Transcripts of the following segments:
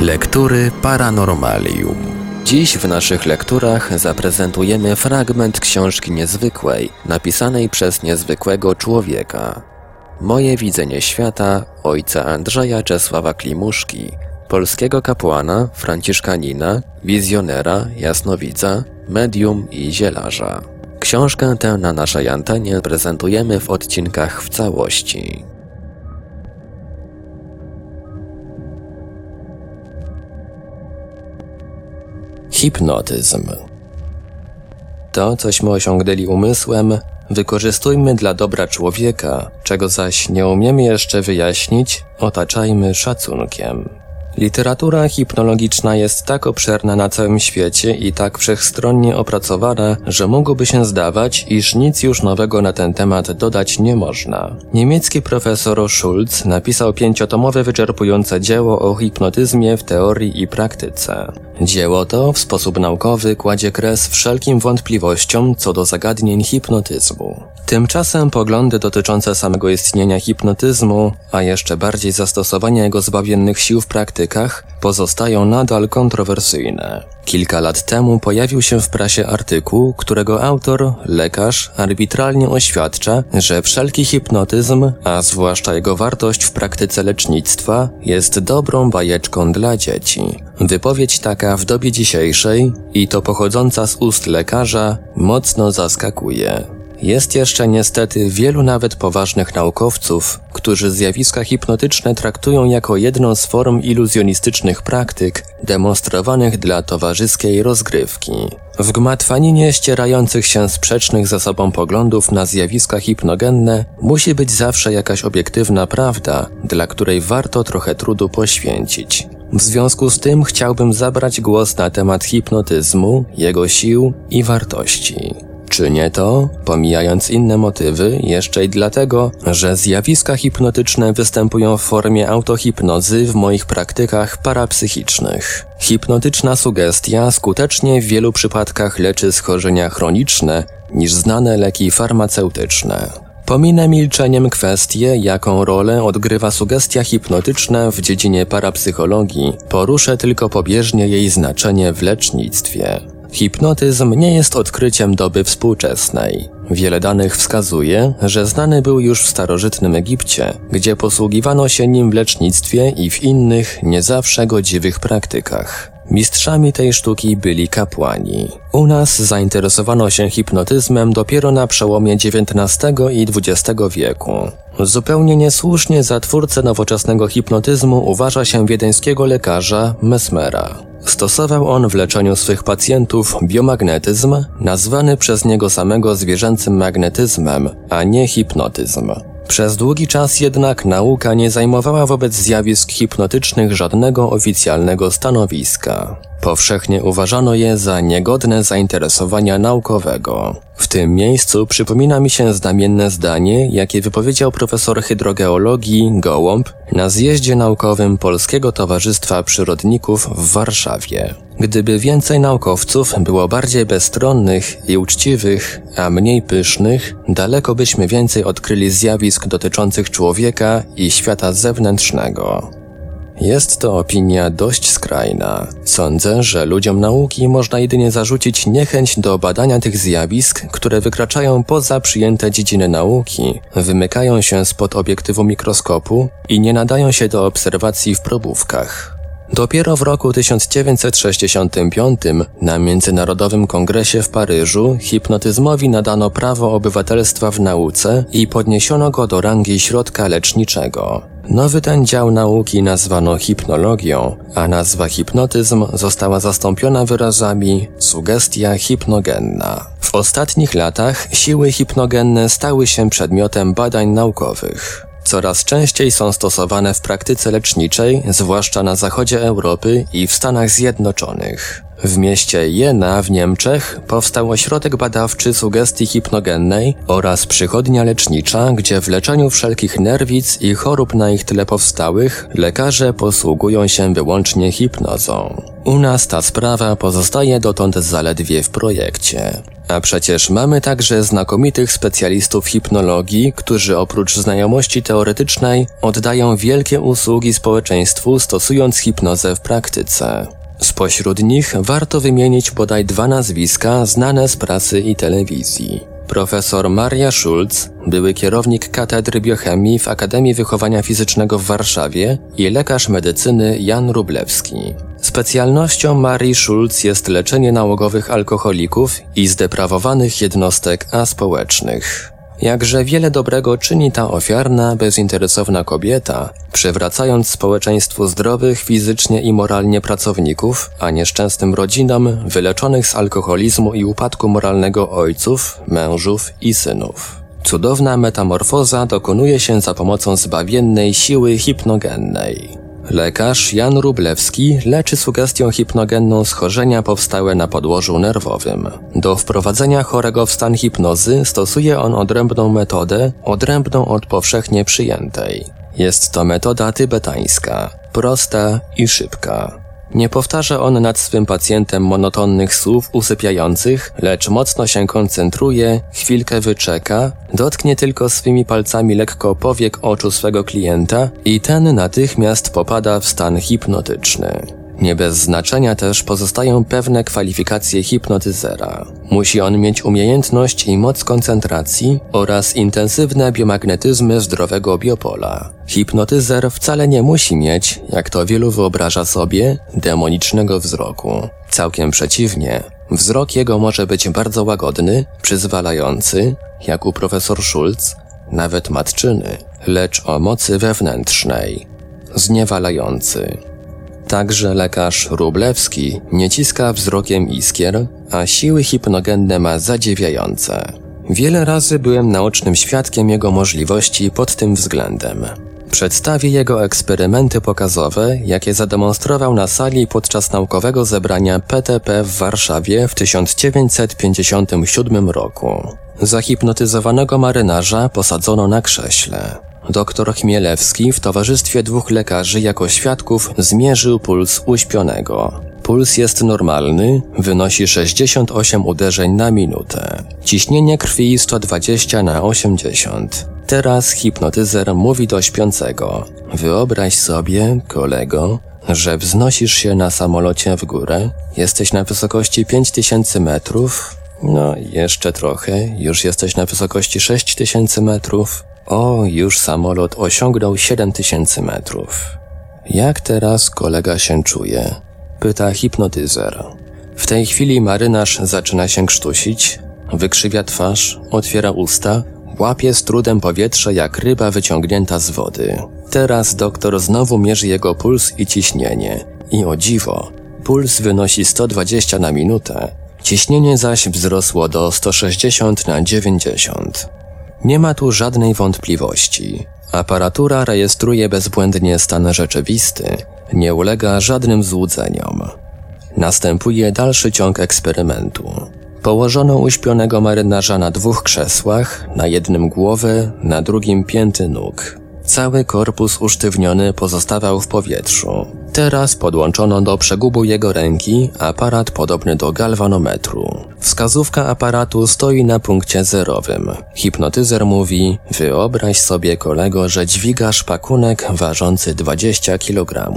Lektury Paranormalium. Dziś w naszych lekturach zaprezentujemy fragment książki niezwykłej, napisanej przez niezwykłego człowieka. Moje widzenie świata ojca Andrzeja Czesława Klimuszki, polskiego kapłana, franciszkanina, wizjonera, jasnowidza, medium i zielarza. Książkę tę na naszej antenie prezentujemy w odcinkach w całości. Hipnotyzm. To, cośmy osiągnęli umysłem, wykorzystujmy dla dobra człowieka, czego zaś nie umiemy jeszcze wyjaśnić, otaczajmy szacunkiem. Literatura hipnologiczna jest tak obszerna na całym świecie i tak wszechstronnie opracowana, że mogłoby się zdawać, iż nic już nowego na ten temat dodać nie można. Niemiecki profesor Schulz napisał pięciotomowe wyczerpujące dzieło o hipnotyzmie w teorii i praktyce. Dzieło to w sposób naukowy kładzie kres wszelkim wątpliwościom co do zagadnień hipnotyzmu. Tymczasem poglądy dotyczące samego istnienia hipnotyzmu, a jeszcze bardziej zastosowania jego zbawiennych sił w praktykach, pozostają nadal kontrowersyjne. Kilka lat temu pojawił się w prasie artykuł, którego autor, lekarz, arbitralnie oświadcza, że wszelki hipnotyzm, a zwłaszcza jego wartość w praktyce lecznictwa, jest dobrą bajeczką dla dzieci. Wypowiedź taka w dobie dzisiejszej, i to pochodząca z ust lekarza, mocno zaskakuje. Jest jeszcze niestety wielu nawet poważnych naukowców, którzy zjawiska hipnotyczne traktują jako jedną z form iluzjonistycznych praktyk demonstrowanych dla towarzyskiej rozgrywki. W gmatwaninie ścierających się sprzecznych ze sobą poglądów na zjawiska hipnogenne musi być zawsze jakaś obiektywna prawda, dla której warto trochę trudu poświęcić. W związku z tym chciałbym zabrać głos na temat hipnotyzmu, jego sił i wartości. Czynię to, pomijając inne motywy, jeszcze i dlatego, że zjawiska hipnotyczne występują w formie autohipnozy w moich praktykach parapsychicznych. Hipnotyczna sugestia skutecznie w wielu przypadkach leczy schorzenia chroniczne niż znane leki farmaceutyczne. Pominę milczeniem kwestię, jaką rolę odgrywa sugestia hipnotyczna w dziedzinie parapsychologii, poruszę tylko pobieżnie jej znaczenie w lecznictwie. Hipnotyzm nie jest odkryciem doby współczesnej. Wiele danych wskazuje, że znany był już w starożytnym Egipcie, gdzie posługiwano się nim w lecznictwie i w innych, nie zawsze godziwych praktykach. Mistrzami tej sztuki byli kapłani. U nas zainteresowano się hipnotyzmem dopiero na przełomie XIX i XX wieku. Zupełnie niesłusznie za twórcę nowoczesnego hipnotyzmu uważa się wiedeńskiego lekarza Mesmera. Stosował on w leczeniu swych pacjentów biomagnetyzm, nazwany przez niego samego zwierzęcym magnetyzmem, a nie hipnotyzm. Przez długi czas jednak nauka nie zajmowała wobec zjawisk hipnotycznych żadnego oficjalnego stanowiska. Powszechnie uważano je za niegodne zainteresowania naukowego. W tym miejscu przypomina mi się znamienne zdanie, jakie wypowiedział profesor hydrogeologii Gołąb na zjeździe naukowym Polskiego Towarzystwa Przyrodników w Warszawie. Gdyby więcej naukowców było bardziej bezstronnych i uczciwych, a mniej pysznych, daleko byśmy więcej odkryli zjawisk dotyczących człowieka i świata zewnętrznego. Jest to opinia dość skrajna. Sądzę, że ludziom nauki można jedynie zarzucić niechęć do badania tych zjawisk, które wykraczają poza przyjęte dziedziny nauki, wymykają się spod obiektywu mikroskopu i nie nadają się do obserwacji w probówkach. Dopiero w roku 1965 na Międzynarodowym Kongresie w Paryżu hipnotyzmowi nadano prawo obywatelstwa w nauce i podniesiono go do rangi środka leczniczego. Nowy ten dział nauki nazwano hipnologią, a nazwa hipnotyzm została zastąpiona wyrazami sugestia hipnogenna. W ostatnich latach siły hipnogenne stały się przedmiotem badań naukowych. Coraz częściej są stosowane w praktyce leczniczej, zwłaszcza na zachodzie Europy i w Stanach Zjednoczonych. W mieście Jena w Niemczech powstał ośrodek badawczy sugestii hipnogennej oraz przychodnia lecznicza, gdzie w leczeniu wszelkich nerwic i chorób na ich tle powstałych lekarze posługują się wyłącznie hipnozą. U nas ta sprawa pozostaje dotąd zaledwie w projekcie. A przecież mamy także znakomitych specjalistów hipnologii, którzy oprócz znajomości teoretycznej oddają wielkie usługi społeczeństwu stosując hipnozę w praktyce. Spośród nich warto wymienić bodaj dwa nazwiska znane z prasy i telewizji. Profesor Maria Schulz, były kierownik katedry biochemii w Akademii Wychowania Fizycznego w Warszawie i lekarz medycyny Jan Rublewski. Specjalnością Marii Schulz jest leczenie nałogowych alkoholików i zdeprawowanych jednostek aspołecznych. Jakże wiele dobrego czyni ta ofiarna, bezinteresowna kobieta, przywracając społeczeństwu zdrowych fizycznie i moralnie pracowników, a nieszczęsnym rodzinom wyleczonych z alkoholizmu i upadku moralnego ojców, mężów i synów. Cudowna metamorfoza dokonuje się za pomocą zbawiennej siły hipnogennej. Lekarz Jan Rublewski leczy sugestią hipnogenną schorzenia powstałe na podłożu nerwowym. Do wprowadzenia chorego w stan hipnozy stosuje on odrębną metodę, odrębną od powszechnie przyjętej. Jest to metoda tybetańska, prosta i szybka. Nie powtarza on nad swym pacjentem monotonnych słów usypiających, lecz mocno się koncentruje, chwilkę wyczeka, dotknie tylko swymi palcami lekko powiek oczu swego klienta i ten natychmiast popada w stan hipnotyczny. Nie bez znaczenia też pozostają pewne kwalifikacje hipnotyzera. Musi on mieć umiejętność i moc koncentracji oraz intensywne biomagnetyzmy zdrowego biopola. Hipnotyzer wcale nie musi mieć, jak to wielu wyobraża sobie, demonicznego wzroku. Całkiem przeciwnie, wzrok jego może być bardzo łagodny, przyzwalający, jak u profesor Schulz, nawet matczyny, lecz o mocy wewnętrznej, zniewalający. Także lekarz Rublewski nie ciska wzrokiem iskier, a siły hipnogenne ma zadziwiające. Wiele razy byłem naocznym świadkiem jego możliwości pod tym względem. Przedstawię jego eksperymenty pokazowe, jakie zademonstrował na sali podczas naukowego zebrania PTP w Warszawie w 1957 roku. Zahipnotyzowanego marynarza posadzono na krześle. Doktor Chmielewski w towarzystwie dwóch lekarzy jako świadków zmierzył puls uśpionego. Puls jest normalny, wynosi 68 uderzeń na minutę. Ciśnienie krwi 120 na 80. Teraz hipnotyzer mówi do śpiącego. Wyobraź sobie, kolego, że wznosisz się na samolocie w górę, jesteś na wysokości 5000 metrów, no jeszcze trochę, już jesteś na wysokości 6000 metrów, o, już samolot osiągnął 7000 metrów. Jak teraz kolega się czuje? Pyta hipnotyzer. W tej chwili marynarz zaczyna się krztusić, wykrzywia twarz, otwiera usta, łapie z trudem powietrze jak ryba wyciągnięta z wody. Teraz doktor znowu mierzy jego puls i ciśnienie. I o dziwo, puls wynosi 120 na minutę, ciśnienie zaś wzrosło do 160 na 90. Nie ma tu żadnej wątpliwości. Aparatura rejestruje bezbłędnie stan rzeczywisty, nie ulega żadnym złudzeniom. Następuje dalszy ciąg eksperymentu. Położono uśpionego marynarza na dwóch krzesłach, na jednym głowę, na drugim pięty nóg. Cały korpus usztywniony pozostawał w powietrzu. Teraz podłączono do przegubu jego ręki aparat podobny do galwanometru. Wskazówka aparatu stoi na punkcie zerowym. Hipnotyzer mówi, wyobraź sobie kolego, że dźwigasz pakunek ważący 20 kg.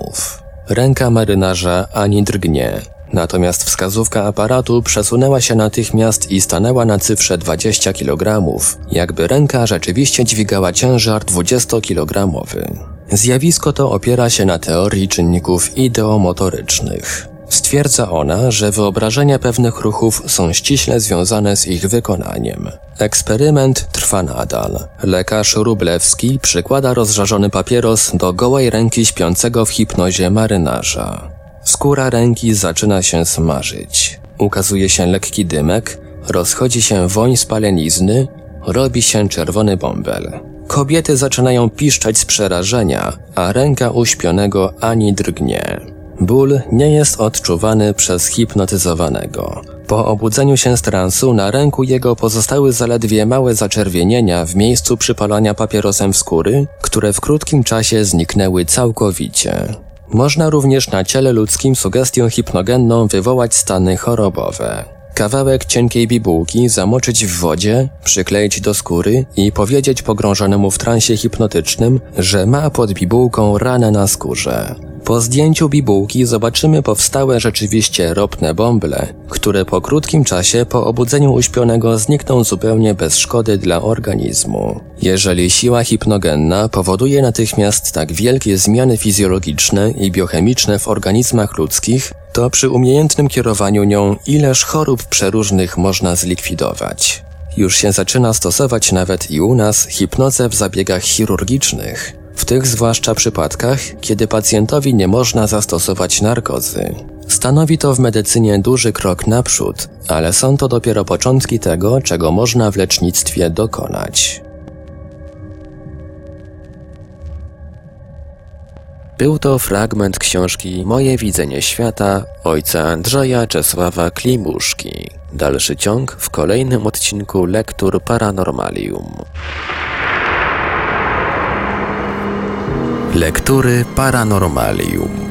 Ręka marynarza ani drgnie. Natomiast wskazówka aparatu przesunęła się natychmiast i stanęła na cyfrze 20 kg, jakby ręka rzeczywiście dźwigała ciężar 20-kilogramowy. Zjawisko to opiera się na teorii czynników ideomotorycznych. Stwierdza ona, że wyobrażenia pewnych ruchów są ściśle związane z ich wykonaniem. Eksperyment trwa nadal. Lekarz Rublewski przykłada rozżarzony papieros do gołej ręki śpiącego w hipnozie marynarza. Skóra ręki zaczyna się smażyć. Ukazuje się lekki dymek, rozchodzi się woń spalenizny, robi się czerwony bąbel. Kobiety zaczynają piszczeć z przerażenia, a ręka uśpionego ani drgnie. Ból nie jest odczuwany przez hipnotyzowanego. Po obudzeniu się z transu na ręku jego pozostały zaledwie małe zaczerwienienia w miejscu przypalania papierosem skóry, które w krótkim czasie zniknęły całkowicie. Można również na ciele ludzkim sugestią hipnogenną wywołać stany chorobowe. Kawałek cienkiej bibułki zamoczyć w wodzie, przykleić do skóry i powiedzieć pogrążonemu w transie hipnotycznym, że ma pod bibułką ranę na skórze. Po zdjęciu bibułki zobaczymy powstałe rzeczywiście ropne bąble, które po krótkim czasie po obudzeniu uśpionego znikną zupełnie bez szkody dla organizmu. Jeżeli siła hipnogenna powoduje natychmiast tak wielkie zmiany fizjologiczne i biochemiczne w organizmach ludzkich, to przy umiejętnym kierowaniu nią ileż chorób przeróżnych można zlikwidować. Już się zaczyna stosować nawet i u nas hipnozę w zabiegach chirurgicznych. W tych zwłaszcza przypadkach, kiedy pacjentowi nie można zastosować narkozy. Stanowi to w medycynie duży krok naprzód, ale są to dopiero początki tego, czego można w lecznictwie dokonać. Był to fragment książki Moje widzenie świata ojca Andrzeja Czesława Klimuszki. Dalszy ciąg w kolejnym odcinku Lektur Paranormalium. Lektury Paranormalium